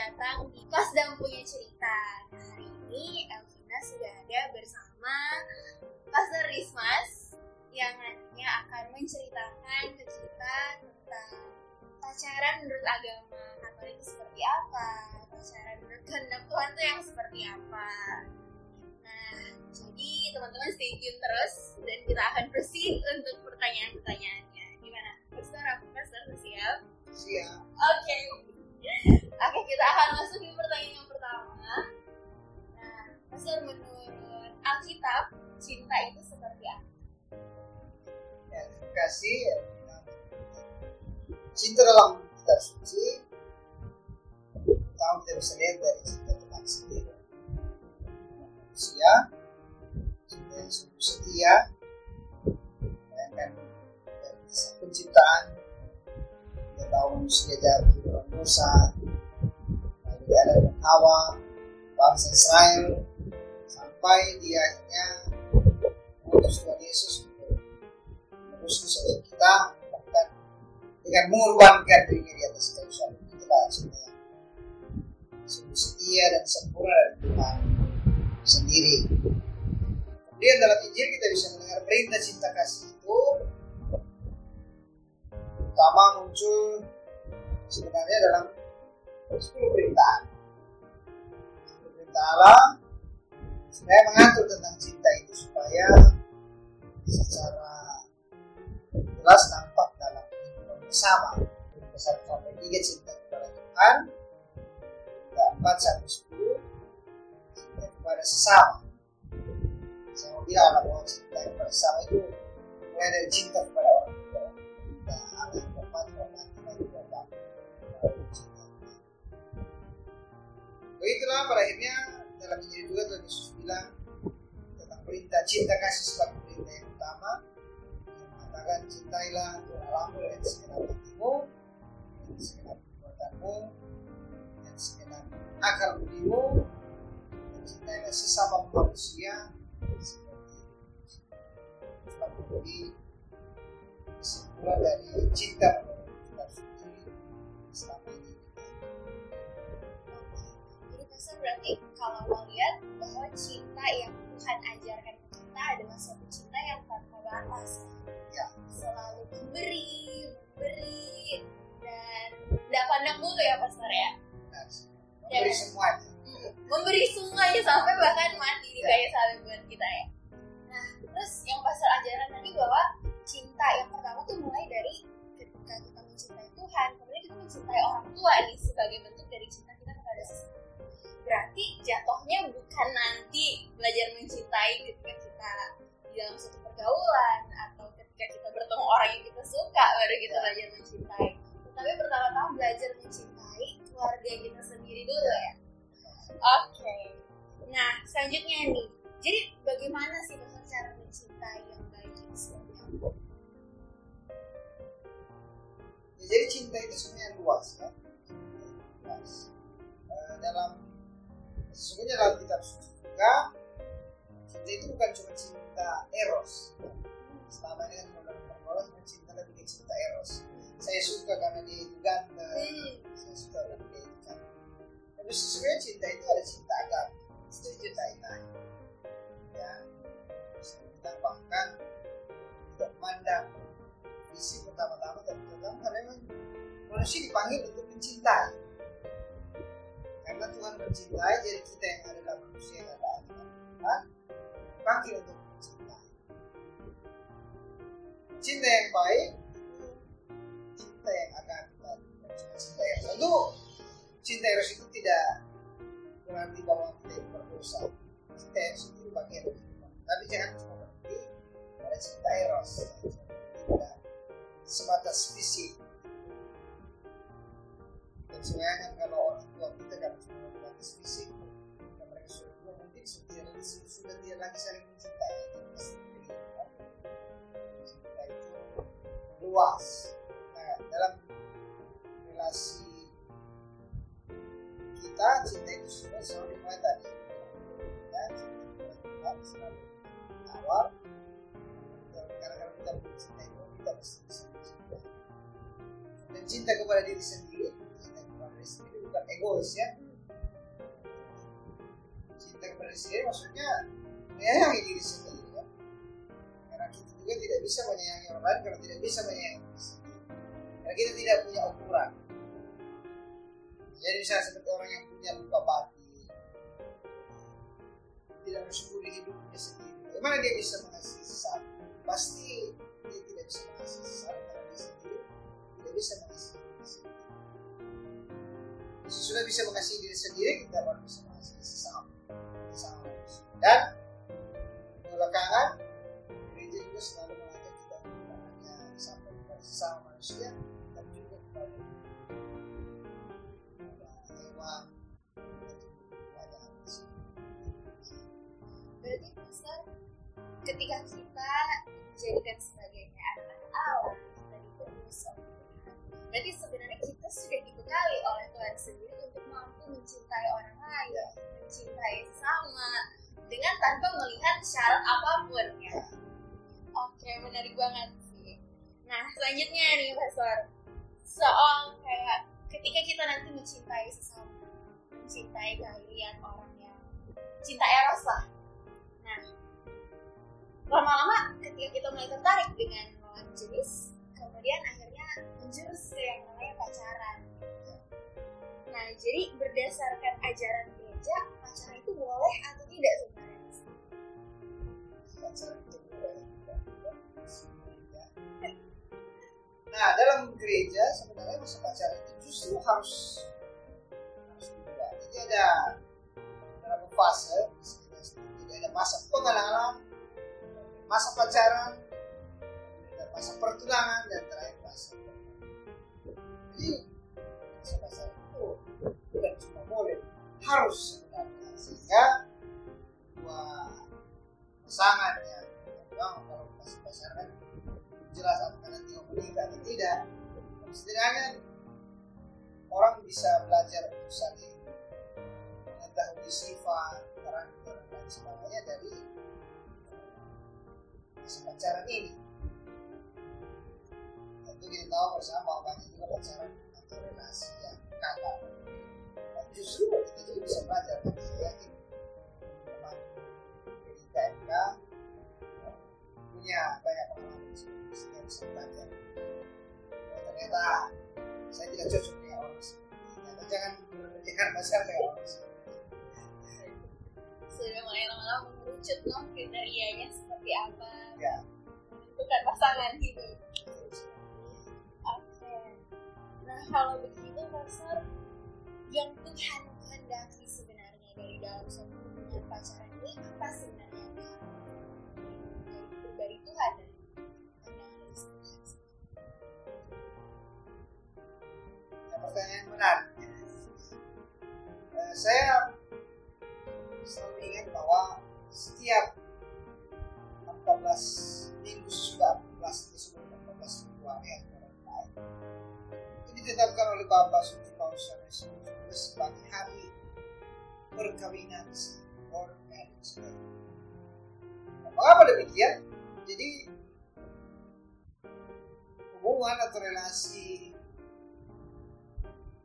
datang di Kos dan Punya Cerita. Nah, hari ini Elvina sudah ada bersama Pastor Rismas yang nantinya akan menceritakan ke kita tentang pacaran menurut agama Katolik itu seperti apa, pacaran menurut kehendak Tuhan itu yang seperti apa. Nah, jadi teman-teman stay tune terus dan kita akan proceed untuk pertanyaan-pertanyaannya. Gimana? Pastor, apa Pastor siap? Siap. Oke. Oke, kita akan masuk di pertanyaan yang pertama. Nah, Pastor menurut Alkitab, cinta itu seperti apa? Ya, terima kasih. ya. Cinta dalam kitab suci, pertama kita bisa lihat dari cinta Tuhan sendiri. Manusia, cinta yang sungguh setia, bayangkan dari kisah penciptaan, kita tahu manusia jatuh dalam dosa, lalu ada dan Hawa, bangsa Israel, sampai di akhirnya mengutus Tuhan Yesus untuk menebus dosa kita bahkan dengan mengorbankan dirinya di atas kayu salib itulah cinta sungguh setia dan sempurna dari Tuhan sendiri. Kemudian dalam Injil kita bisa mendengar perintah cinta kasih itu pertama muncul sebenarnya dalam 10 perintah 10 perintah Allah sebenarnya mengatur tentang cinta itu supaya secara jelas nampak dalam kehidupan bersama. Besar sampai tiga cinta kepada Tuhan, cinta empat sampai sepuluh, cinta kepada sesama. Saya mau bilang bahwa cinta kepada sesama itu mulai dari cinta kepada orang tua, Begitulah pada akhirnya dalam Injil juga Tuhan Yesus bilang tentang perintah cinta kasih sebagai perintah yang utama yang mengatakan cintailah Tuhan Allahmu dengan segenap hatimu dengan segenap kekuatanmu dan segenap akal budimu dan cintailah sesama manusia seperti sebab kesimpulan dari cinta kitab suci selama ini Jadi Pastor berarti kalau mau lihat bahwa cinta yang Tuhan ajarkan ke kita adalah suatu cinta yang tanpa batas. Ya. Selalu memberi, memberi, dan tidak pandang bulu ya Pastor ya. benar memberi Ya. semuanya memberi semuanya sampai bahkan mati di Ya. kayu salib buat kita ya. Nah, terus yang pasal ajaran tadi bahwa cinta yang pertama tuh mulai dari ketika kita mencintai Tuhan, kemudian kita mencintai orang tua nih sebagai bentuk dari cinta kita kepada sesama. Berarti jatuhnya bukan nanti belajar mencintai ketika kita di dalam suatu pergaulan atau ketika kita bertemu orang yang kita suka baru kita belajar mencintai. Tapi pertama-tama belajar mencintai keluarga kita sendiri dulu ya. Oke. Nah, selanjutnya nih. Jadi bagaimana sih jadi cinta itu sebenarnya luas ya. Luas. Eh, dalam sesungguhnya dalam kitab suci juga cinta itu bukan cuma cinta eros. Selama ini kan pergaulan sebenarnya cinta lebih ke cinta eros. Saya suka karena dia itu ganteng. Hmm, Saya suka karena dia itu cantik. Tapi sebenarnya cinta itu ada cinta agama, cinta ilahi. Ya, kita bahkan tidak memandang visi pertama-tama dan pertama karena memang manusia dipanggil untuk mencintai. Karena Tuhan mencintai, jadi kita yang ada dalam manusia yang ada dalam Tuhan dipanggil untuk mencintai. Cinta yang baik cinta yang akan kita cinta yang tentu cinta eros itu tidak berarti bahwa kita itu berdosa. Cinta eros itu bagian dari. Tapi jangan cuma berarti pada cinta eros. Tidak sebatas fisik. Dan sebenarnya kan kalau orang tua kita kan cuma sebatas fisik, dan mereka sudah tua mungkin sudah sudah tidak lagi saling mencintai. Cinta itu luas. Nah, dalam relasi kita cinta itu sudah selalu dimulai tadi ya cinta Tuhan selalu awal karena kita mencintai kita dan cinta kepada diri sendiri cinta kepada diri sendiri bukan egois ya. Cinta kepada diri maksudnya menyayangi diri sendiri ya. Karena kita juga tidak bisa menyayangi orang lain kalau tidak bisa menyayangi diri sendiri. Karena kita tidak punya ukuran. Jadi misalnya seperti orang yang punya luka batin. Tidak bersyukur di hidupnya sendiri. Bagaimana dia bisa mengasihi sesama pasti dia tidak bisa mengasihi sesama karena dia sendiri tidak bisa mengasihi diri sendiri. Sesudah bisa mengasihi diri sendiri kita baru bisa mengasihi sesama. Sesama dan belakangan gereja juga selalu mengajak kita bukan hanya sampai kepada sesama manusia tapi juga kepada hewan Berarti Pastor, ketika kita dijadikan sebagai anak-anak Allah, oleh Tuhan. Berarti sebenarnya kita sudah dibekali oleh Tuhan sendiri untuk mampu mencintai orang lain, mencintai sesama, dengan tanpa melihat syarat apa pun ya. Oke, menarik banget sih. Nah, selanjutnya nih Pastor, soal kayak ketika kita nanti mencintai sesama, mencintai kalian orang yang cinta eros lah. Nah, lama-lama ketika kita mulai tertarik dengan lawan jenis, kemudian akhirnya menjurus ke yang namanya pacaran. Nah, jadi berdasarkan ajaran gereja, pacaran itu boleh atau tidak sebenarnya? pacaran itu boleh. Nah dalam gereja sebenarnya masa pacaran itu justru harus harus dibuka. Jadi ada beberapa fase, jadi ada masa pengenalan, masa pacaran, ada masa pertunangan dan terakhir masa. Jadi masa pacaran itu bukan cuma boleh, harus sebenarnya sehingga dua pasangan yang memang kalau masih pacaran jelas apakah nanti mau menikah atau tidak setidaknya orang bisa belajar untuk saling mengetahui sifat karakter dan sebagainya dari masa pacaran ini. Tentu kita tahu bersama bahwa banyak juga pacaran atau relasi yang dan justru kita demikian? Jadi hubungan atau relasi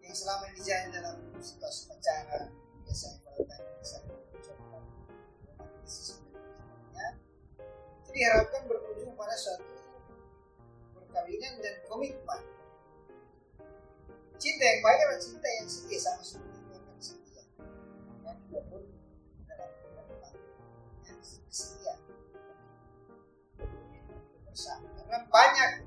yang selama ini dijalin dalam situasi pacaran biasanya melakukan misalnya mencoba itu diharapkan berujung pada suatu perkawinan dan komitmen cinta yang baik adalah cinta yang setia sama seperti itu akan setia bersama karena banyak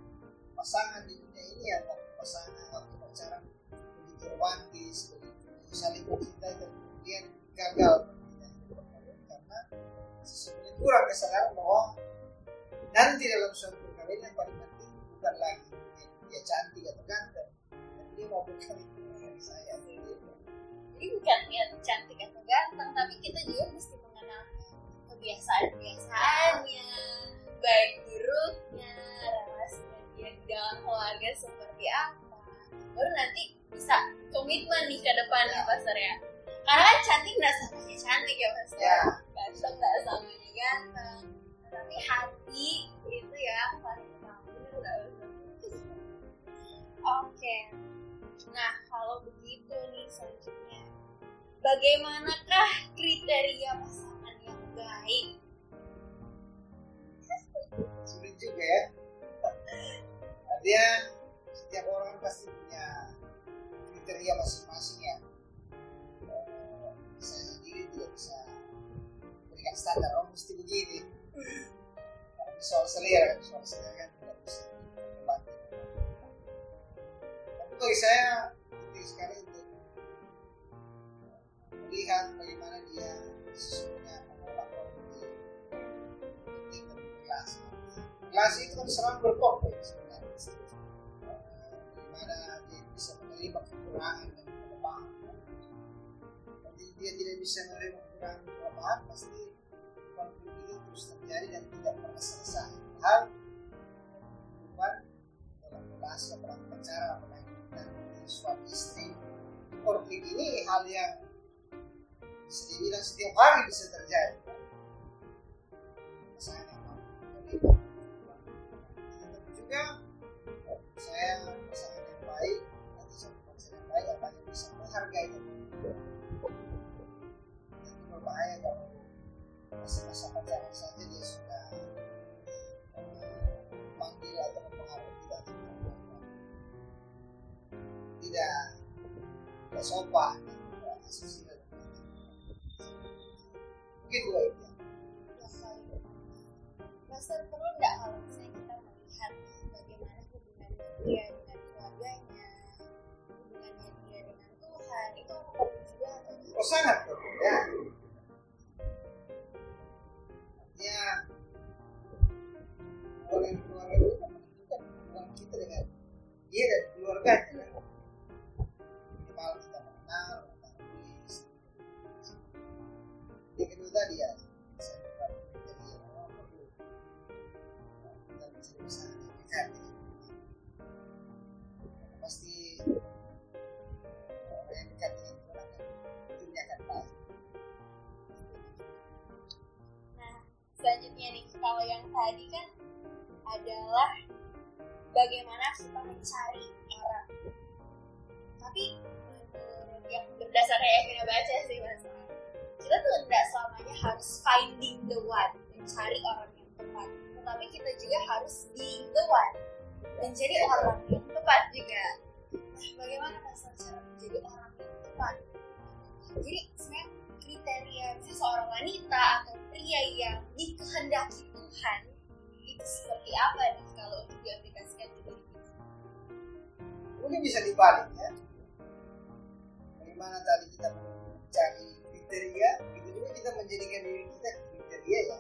pasangan di dunia ini waktu pasangan waktu pacaran begitu romantis begitu saling mencintai dan kemudian gagal karena sesungguhnya kurang kesadaran bahwa nanti dalam suatu perkawinan yang paling penting bukan lagi dia cantik atau ganteng tapi dia mau berkawin dengan saya. Jadi bukan lihat cantik atau ganteng, tapi kita juga mesti mengenal kebiasaan-kebiasaannya, baik buruknya, relasinya dia di dalam keluarga seperti apa. Baru nanti bisa komitmen nih ke depan Pastor ya. Karena kan cantik nggak samanya cantik ya Pastor. Ya. Ganteng nggak samanya ganteng. Tapi hati itu ya paling utama. Nggak Pastor? Oke. Nah, kalau begitu nih selanjutnya bagaimanakah kriteria pasangan yang baik sulit juga ya. Dia setiap orang pasti punya kriteria masing-masing ya. Saya sendiri tidak bisa berikan standar. Oh mesti begini. Tapi soal selera soal selera kan tidak bisa ditebak. tapi bagi saya penting sekali untuk melihat bagaimana dia sesungguhnya penting dan kelas kelas itu kan sebenarnya Eh, bagaimana dia bisa menerima kekurangan dan kelemahan kalau dia tidak bisa menerima kekurangan dan kelemahan pasti konflik itu terus terjadi dan tidak pernah selesai. Hal hubungan dalam relasi apalagi pacaran dan suami istri. Konflik ini hal yang bisa dibilang setiap hari bisa terjadi. Pasangan saya pasangan yang baik atau satu pasangan yang baik apa yang bisa menghargai. Itu berbahaya kalau masa-masa pacaran saja dia sudah eh, manggil atau mempengaruhi melakukan tidak tidak sopan tidak asusila mungkin dua itu. Master perlu nggak kalau misalnya kita melihat dia dengan keluarganya, dia dengan Tuhan, itu juga? Oh sangat perlu ya. Mungkin bisa dibalik ya. Bagaimana tadi kita mencari kriteria itu juga kita menjadikan diri kita kriteria ya.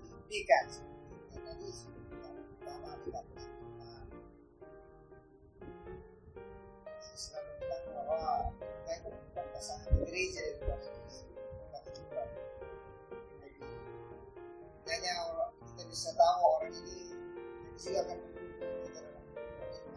Diimpikan seperti yang tadi yang pertama kita kita. Hanya kita bisa tahu orang ini dan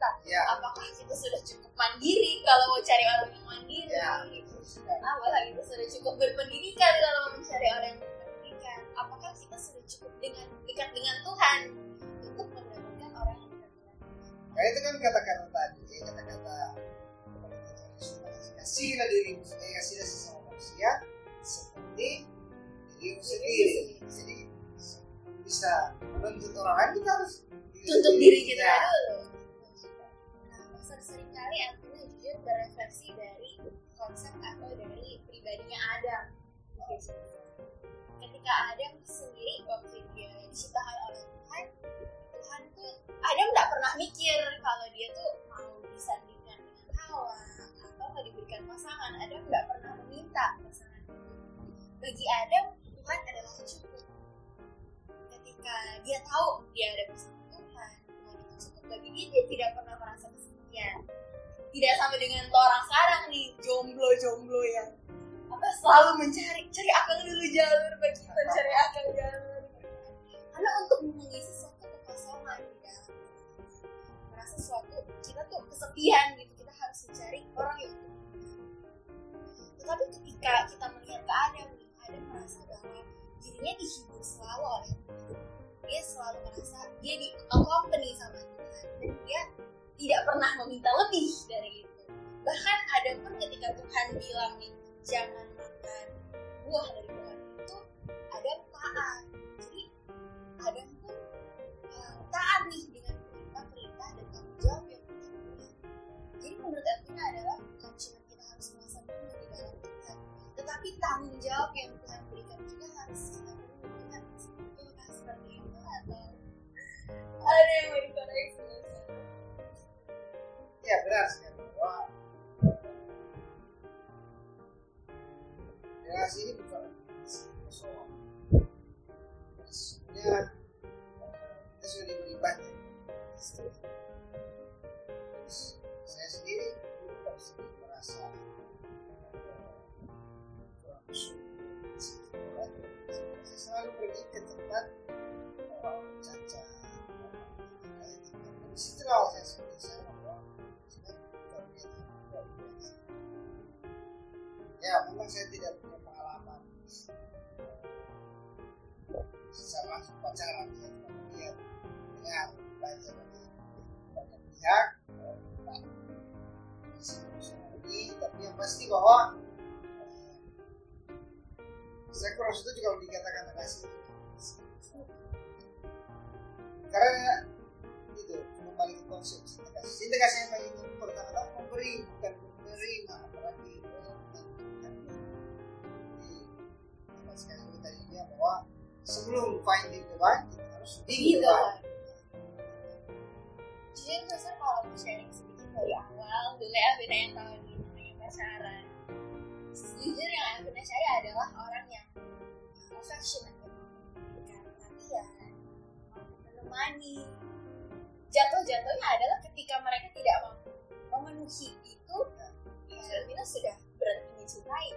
kita. ya Apakah kita sudah cukup mandiri kalau mau cari orang yang mandiri? Saya sendiri juga sedikit merasa kurang bersyukur saya selalu pergi ke tempat caca. Di situlah saya sendiri saya bahwa ya memang saya tidak punya pengalaman. Langsung pacaran saya cuma melihat dengar belajar dari pihak ini tapi yang pasti bahwa saya kurang setuju kalau dikatakan relasi karena itu kembali ke konsep cinta kasih yang itu pertama-tama memberi bukan menerima apalagi sekali lagi tadi dia bahwa sebelum finding the one kita harus being the one jujur saya kalau mau sharing sedikit dari awal dulu ya Vina yang tahu nih namanya pacaran. Jujur yang Vina cari adalah orang yang affectionate memberikan perhatian menemani. Jatuh-jatuhnya adalah ketika mereka tidak mampu memenuhi itu ya Vina sudah berhenti mencintai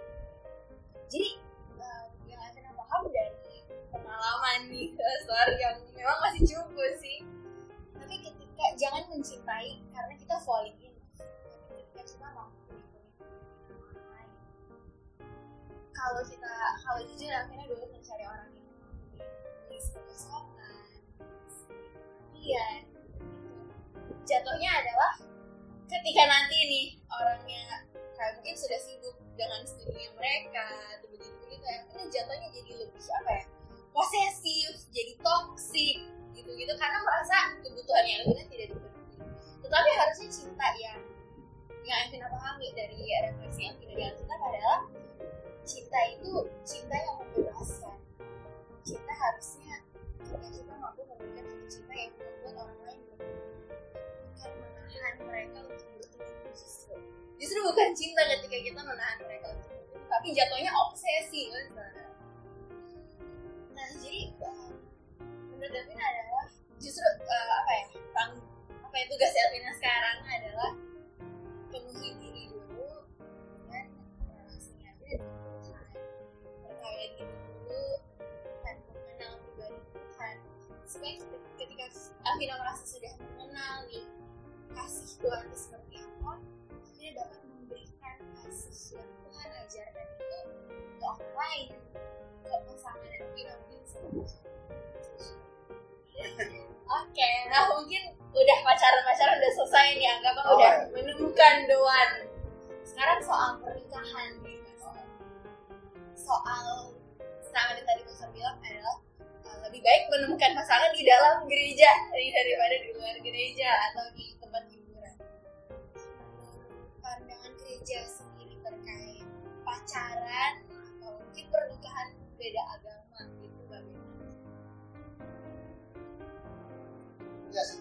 jadi um, yang Vina paham dari pengalaman nih story yang memang masih cukup sih ketika jangan mencintai karena kita falling in. Tapi kita orang lain. Kalau kita kalau jujur akhirnya dulu mencari orang yang mengisi kekosongan perhatian jatuhnya adalah ketika nanti nih orangnya kayak mungkin sudah sibuk dengan studinya mereka atau begitu gitu akhirnya jatuhnya jadi lebih apa ya posesif jadi toksik gitu gitu. Karena merasa kebutuhannya Elvina tidak dipenuhi. Tetapi harusnya cinta yang yang Elvina pahami dari refleksi yang tidak dilakukan adalah cinta itu cinta yang membebaskan. Cinta harusnya ketika kita mampu memberikan satu cinta yang membuat orang lain bukan menahan mereka untuk bertumbuh justru justru bukan cinta ketika kita menahan mereka untuk bertumbuh tapi jatuhnya obsesi kan nah jadi uh, menurut Elvina adalah justru uh, apa ya tang apa ya tugas Elvina sekarang adalah penuhi diri dulu dengan Tuhan percaya diri dulu dan mengenal pribadi Tuhan. Supaya ketika Elvina merasa sudah mengenal nih kasih Tuhan itu seperti apa dia dapat memberikan kasih yang Tuhan ajarkan itu ke orang lain ke pasangan Elvina mungkin Oke, nah mungkin udah pacaran-pacaran udah selesai nih, anggap Oh, udah iya. menemukan the one. Sekarang soal pernikahan nih, Mas. Soal sama yang tadi Mas bilang adalah uh, lebih baik menemukan pasangan di dalam gereja daripada di luar gereja atau di tempat hiburan. Pandangan gereja sendiri terkait pacaran atau mungkin pernikahan beda agama kalian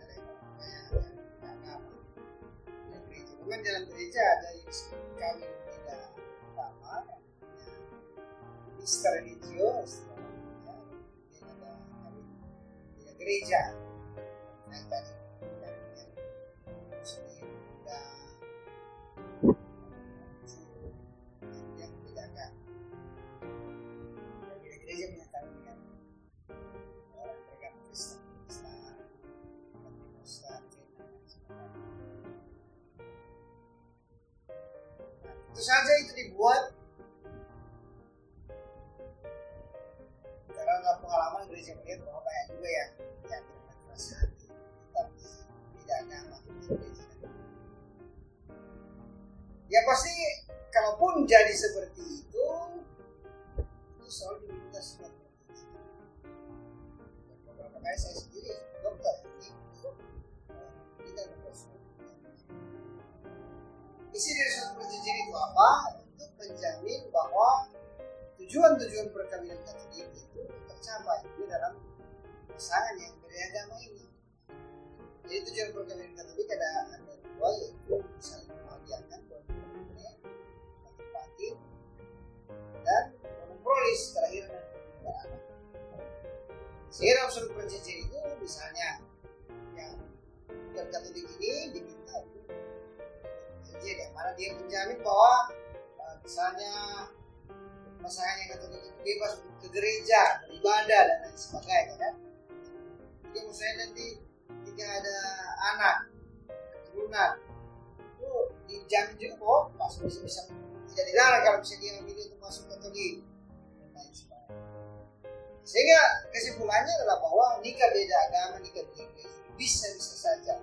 ada yang namanya dari agama dan gereja. Bukan dalam gereja ada yang kawin tidak utama mister religius kemudian ada gereja. Yang tadi yang yang saja itu dibuat karena dalam pengalaman gereja melihat bahwa banyak juga yang yang berkeras hati tetap tidak nyaman. Ya pasti kalaupun jadi seperti itu itu selalu diminta surat beberapa kali saya sendiri dokter ini kita perjanjian. Isi dari surat perjanjian itu apa? Untuk menjamin bahwa tujuan-tujuan perkawinan Katolik itu tercapai juga dalam pasangan yang beragama ini. Jadi tujuan perkawinan Katolik ada ada dua yaitu saling membahagiakan satu batin dan monopolis terakhir dan beranak. Sehingga perjanjian itu misalnya yang bukan Katolik ini diminta untuk perjanjian yang mana dia menjamin bahwa uh, misalnya pasangan yang katolik itu bebas ke gereja, beribadah dan lain sebagainya kan. Jadi misalnya nanti ketika ada anak keturunan itu dijamin juga bahwa pasti bisa bisa tidak dilarang kalau misalnya dia memilih untuk masuk katolik lain sebagainya. Sehingga kesimpulannya adalah bahwa nikah beda agama, nikah beda bisa bisa saja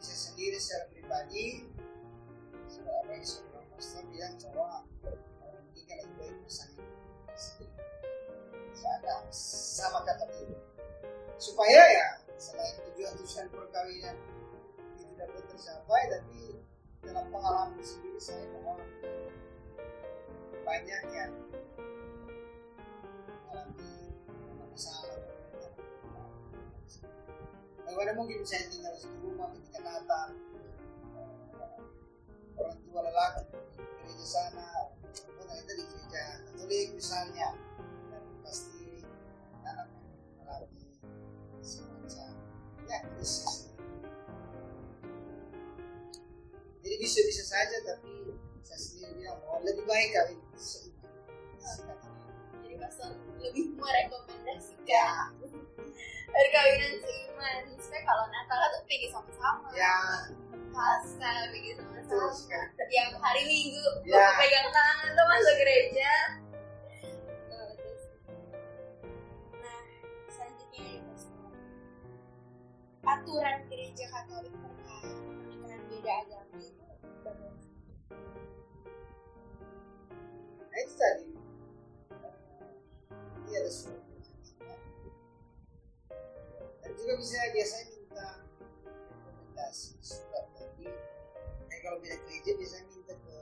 bisa sendiri secara pribadi. Yang seorang pastor bilang bahwa nikah lebih baik pasangan sendiri. Ada sama kata itu. Supaya ya selain tujuan-tujuan perkawinan itu dapat tercapai, tapi dalam pengalaman sendiri saya bahwa banyak yang mengalami masalah. Bagaimana mungkin saya tinggal di rumah ketika Natal orang tua lelaki di gereja sana kita di gereja Katolik misalnya. Dan pasti anak mengalami semacam ya krisis. Jadi bisa-bisa saja tapi saya sendiri bilang bahwa lebih baik seiman Jadi pastor lebih merekomendasikan perkawinan seiman. Supaya kalau Natal tuh pergi sama-sama. ya. Pasca pergi betul sekali Tiap hari Minggu Ya. pegang tangan tuh masuk gereja. Nah, selanjutnya. Aturan gereja Katolik terkait pernikahan beda agama itu bagaimana? nah itu tadi ini ada surat dan juga bisa biasanya minta rekomendasi surat kalau beda gereja biasanya minta ke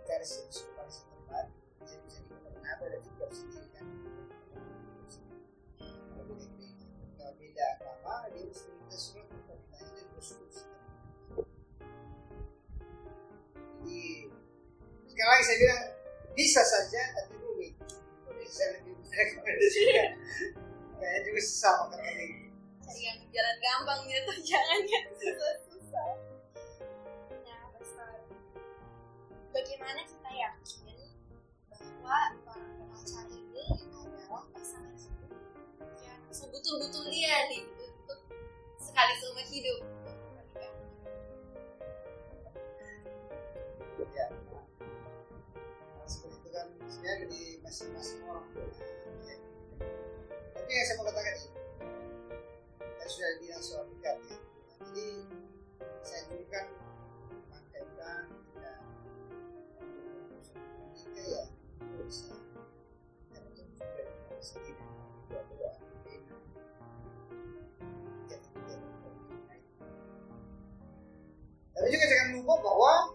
vikaris vikaris tempat bisa bisa di Manado ada vikaris sendiri kan? Kalau beda gereja kalau beda agama dia mesti minta surat rekomendasi dari Guskus jadi sekali lagi saya bilang bisa saja tapi rumit bisa lebih merekomendasikan. Kayaknya juga sama kan ini yang jalan gampang gitu jangan yang susah-susah bagaimana kita yakin bahwa para pengacara ini adalah pasangan hidup? Yang sebetul-betul dia nih untuk sekali seumur hidup. Ya. Nah, seperti itu kan sebenarnya di masing-masing orang. Ya. tapi yang saya mau katakan ini. Saya sudah bilang soal dekat ya. Jadi saya dulu kan tidak tapi juga jangan lupa bahwa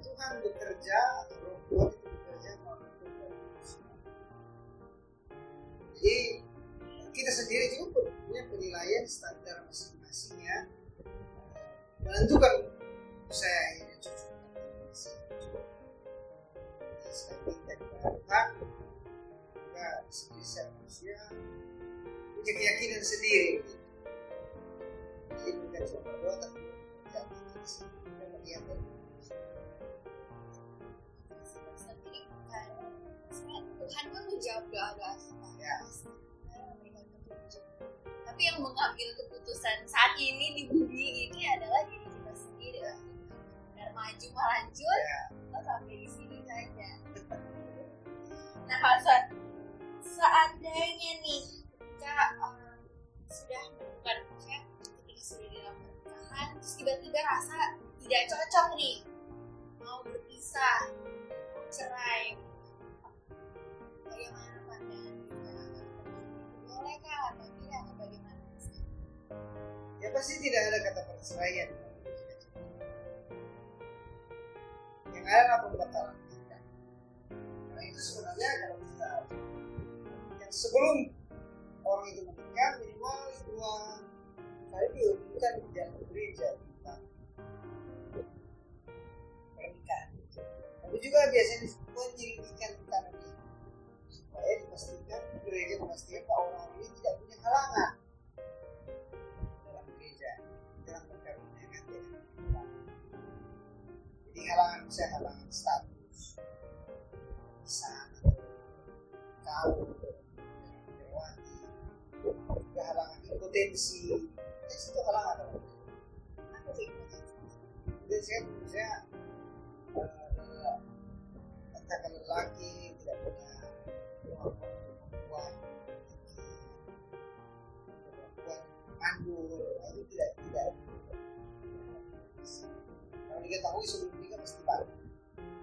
Tuhan bekerja atau roh Tuhan itu bekerja. Jadi kita sendiri juga punya penilaian standar masing-masing ya menentukan keyakinan sendiri. Jadi bukan cuma berdoa tapi keyakinan sendiri. Bukan sebenarnya Tuhan kan menjawab doa doa kita. Ya. Petunjuk. Tapi yang mengambil keputusan saat ini di bumi ini adalah diri kita sendiri. Dan maju melanjut, ya, sampai di sini saja. Nah, Hasan, seandainya nih ketika sudah menemukan maksudnya ketika sudah dalam pernikahan, terus tiba-tiba rasa tidak cocok nih, mau berpisah, mau cerai, bagaimana pandangan kita? Atau tidak atau bagaimana? ya pasti tidak ada kata perceraian. Yang ada adalah pembatalan nikah. Karena itu sebenarnya kalau kita yang sebelum orang itu menikah minimal dua kali diumumkan di gereja tentang pernikahan. Tapi juga biasanya penyelidikan tentang ini supaya dipastikan gereja memastikan bahwa orang ini tidak punya halangan dalam gereja dalam perkawinannya dengan Tuhan. Jadi halangan bisa halangan status, kaum, berwati, juga halangan impotensi. Impotensi itu halangan. Apa sih? Impotensi kan misalnya eh, katakan lelaki tidak punya kemampuan perempuan mandul itu tidak tidak kalau diketahui sebelum nikah pasti baru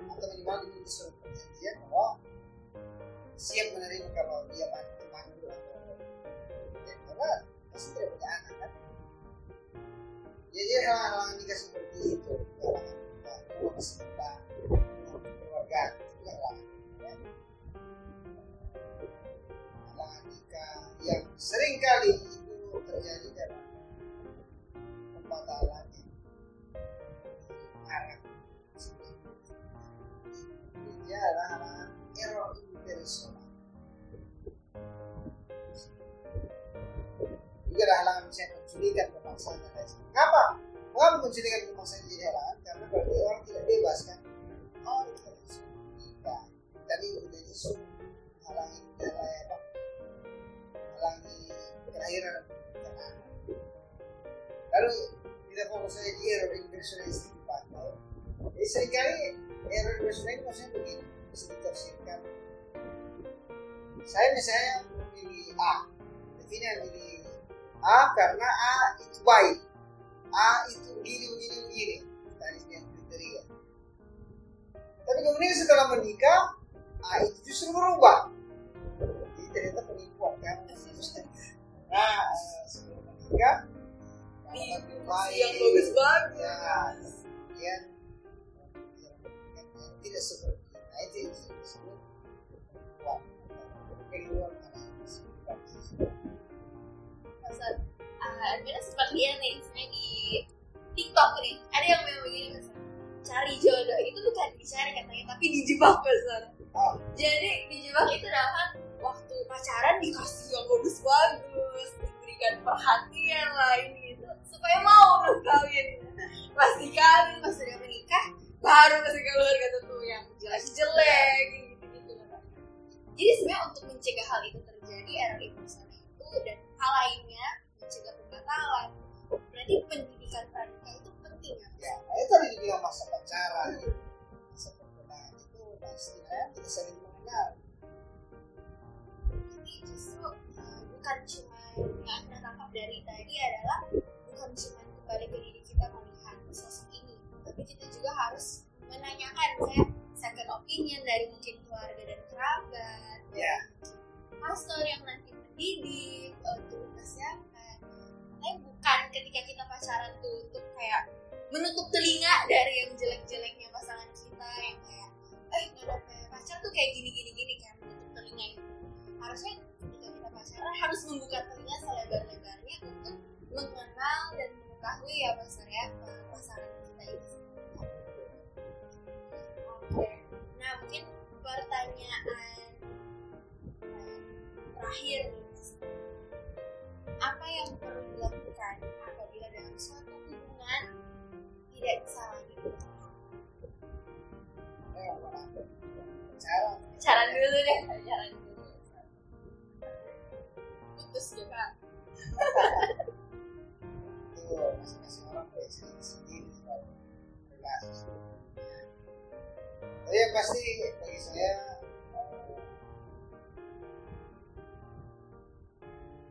atau minimal diminta surat perjanjian bahwa siap menerima kalau dia mandul atau jadi setelah menikah A itu justru berubah. Jadi ternyata penipuan kan? Nah sebelum menikah yang bagus-bagus. ya kemudian yang tidak seperti nah itu yang disebut penipuan. Keluar Hasan, uh, sempat lihat nih, misalnya di TikTok nih, ada yang memang begini. Cari jodoh itu bukan dicari katanya, tapi dijebak. Oh. Jadi dijebak itu dalam waktu pacaran dikasih yang bagus-bagus, diberikan perhatian lah ini gitu, supaya mau untuk kawin. Pas dikawin, pas sudah menikah, baru kasih keluar kata tuh yang jelek-jelek gitu-gitu katanya. Jadi sebenarnya untuk mencegah hal itu terjadi, error impersonal itu dan hal lainnya mencegah pembatalan. Berarti pendidikan pranikah itu ya. ya nah itu tadi dibilang masa pacaran. Masa perkenalan itu pastinya kita saling mengenal. Jadi justru uh, bukan cuma yang anda tangkap dari tadi adalah bukan cuma kembali ke diri kita melihat sosok ini, tapi kita juga harus menanyakan saya second opinion dari mungkin keluarga dan kerabat, ya. pastor yang nanti mendidik eh, untuk mempersiapkan tapi bukan ketika kita pacaran tuh untuk kayak menutup telinga dari yang jelek-jeleknya pasangan kita yang kayak eh ada pacar tuh kayak gini gini gini kan menutup telinga itu. Harusnya ketika kita pacaran harus membuka telinga selebar-lebarnya untuk mengenal dan mengetahui ya pastor ya eh, pasangan kita ini Oke, nah mungkin pertanyaan terakhir Mas. yang perlu dilakukan apabila dalam suatu bisa dulu deh, dulu. Putus. Tapi yang pasti bagi saya eh,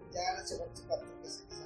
jangan cepat-cepat tergesa-gesa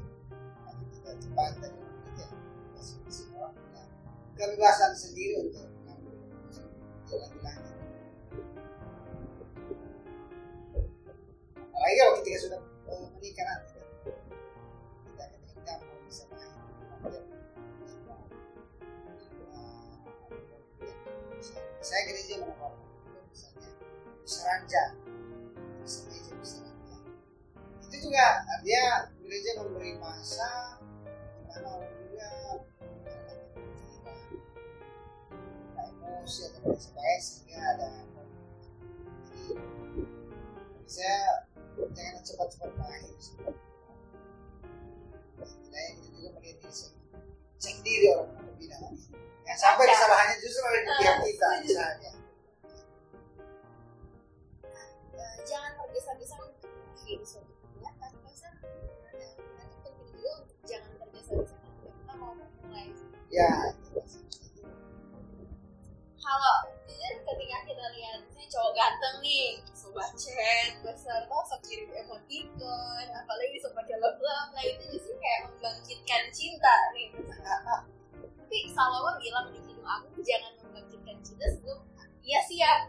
tepat dari yang masing-masing orang punya kebebasan sendiri untuk mengambil jalan lanjut apalagi kalau ketika sudah menikah nanti kan tidak ketika gampang bisa main saya gereja menawarkan misalnya bisa ranjang itu juga dia gereja memberi masa lain sebagainya sehingga ada jadi bagi saya jangan cepat-cepat sebuah setidaknya kita juga melihat diri sendiri orang yang berbeda. Yang sampai kesalahannya justru ada. di pihak kita misalnya. Eh, jangan tergesa-gesa untuk mengakhiri suatu hubungan tapi masa ada penting juga untuk jangan tergesa-gesa. Ketika kita mau memulai. Ya kalau jujur ketika kita lihat misalnya cowok ganteng nih sobat chat beserta sok kirim emoticon apalagi sok pakai love nah itu justru kayak membangkitkan cinta nih tapi Salomo bilang di hidung aku jangan membangkitkan cinta sebelum ia siap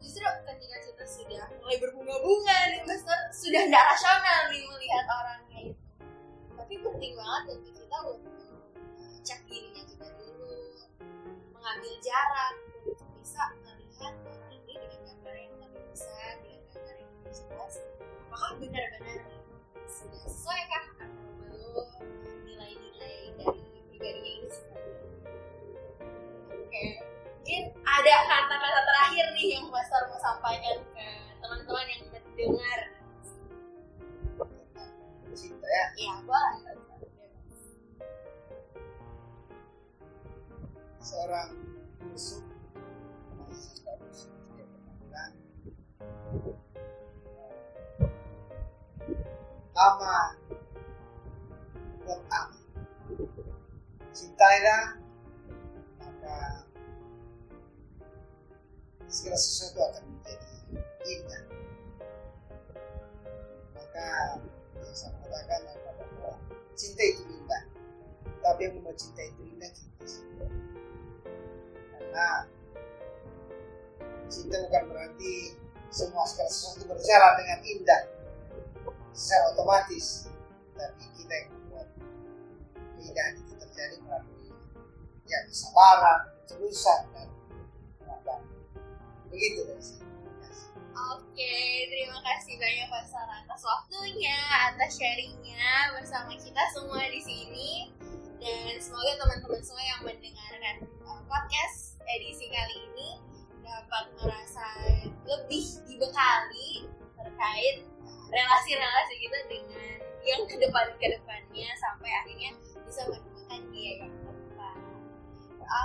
justru ketika kita sudah mulai berbunga-bunga nih Master sudah tidak rasional nih melihat orangnya itu. Tapi penting banget untuk kita untuk cek dirinya kita dulu mengambil jarak untuk bisa melihat orang ini dengan gambar yang lebih besar dengan gambar yang lebih jelas apakah benar-benar sudah sesuaikah atau belum nilai-nilai dari pribadinya ini seperti oke mungkin ada kata-kata terakhir nih yang Master mau sampaikan ke teman-teman yang mendengar. Cinta ya? Ya boleh seorang pernah bilang ama buat ama cintailah maka segala sesuatu akan menjadi indah maka yang saya katakan bahwa cinta itu indah tapi yang membuat cinta itu indah cinta bukan berarti semua segala sesuatu berjalan dengan indah secara otomatis tapi kita yang membuat keindahan itu terjadi melalui ya kesabaran, ketulusan dan pengabaran begitu dari kasih. Oke, terima kasih banyak Pak Sar atas waktunya, atas sharingnya bersama kita semua di sini. Dan semoga teman-teman semua yang mendengarkan uh, podcast edisi kali ini dapat merasa lebih dibekali terkait relasi-relasi kita dengan yang ke depan ke depannya sampai akhirnya bisa menemukan dia yang tepat.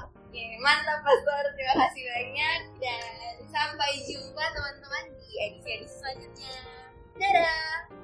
Oke, mantap Pastor. Terima kasih banyak dan sampai jumpa teman-teman di edisi-edisi selanjutnya. Dadah.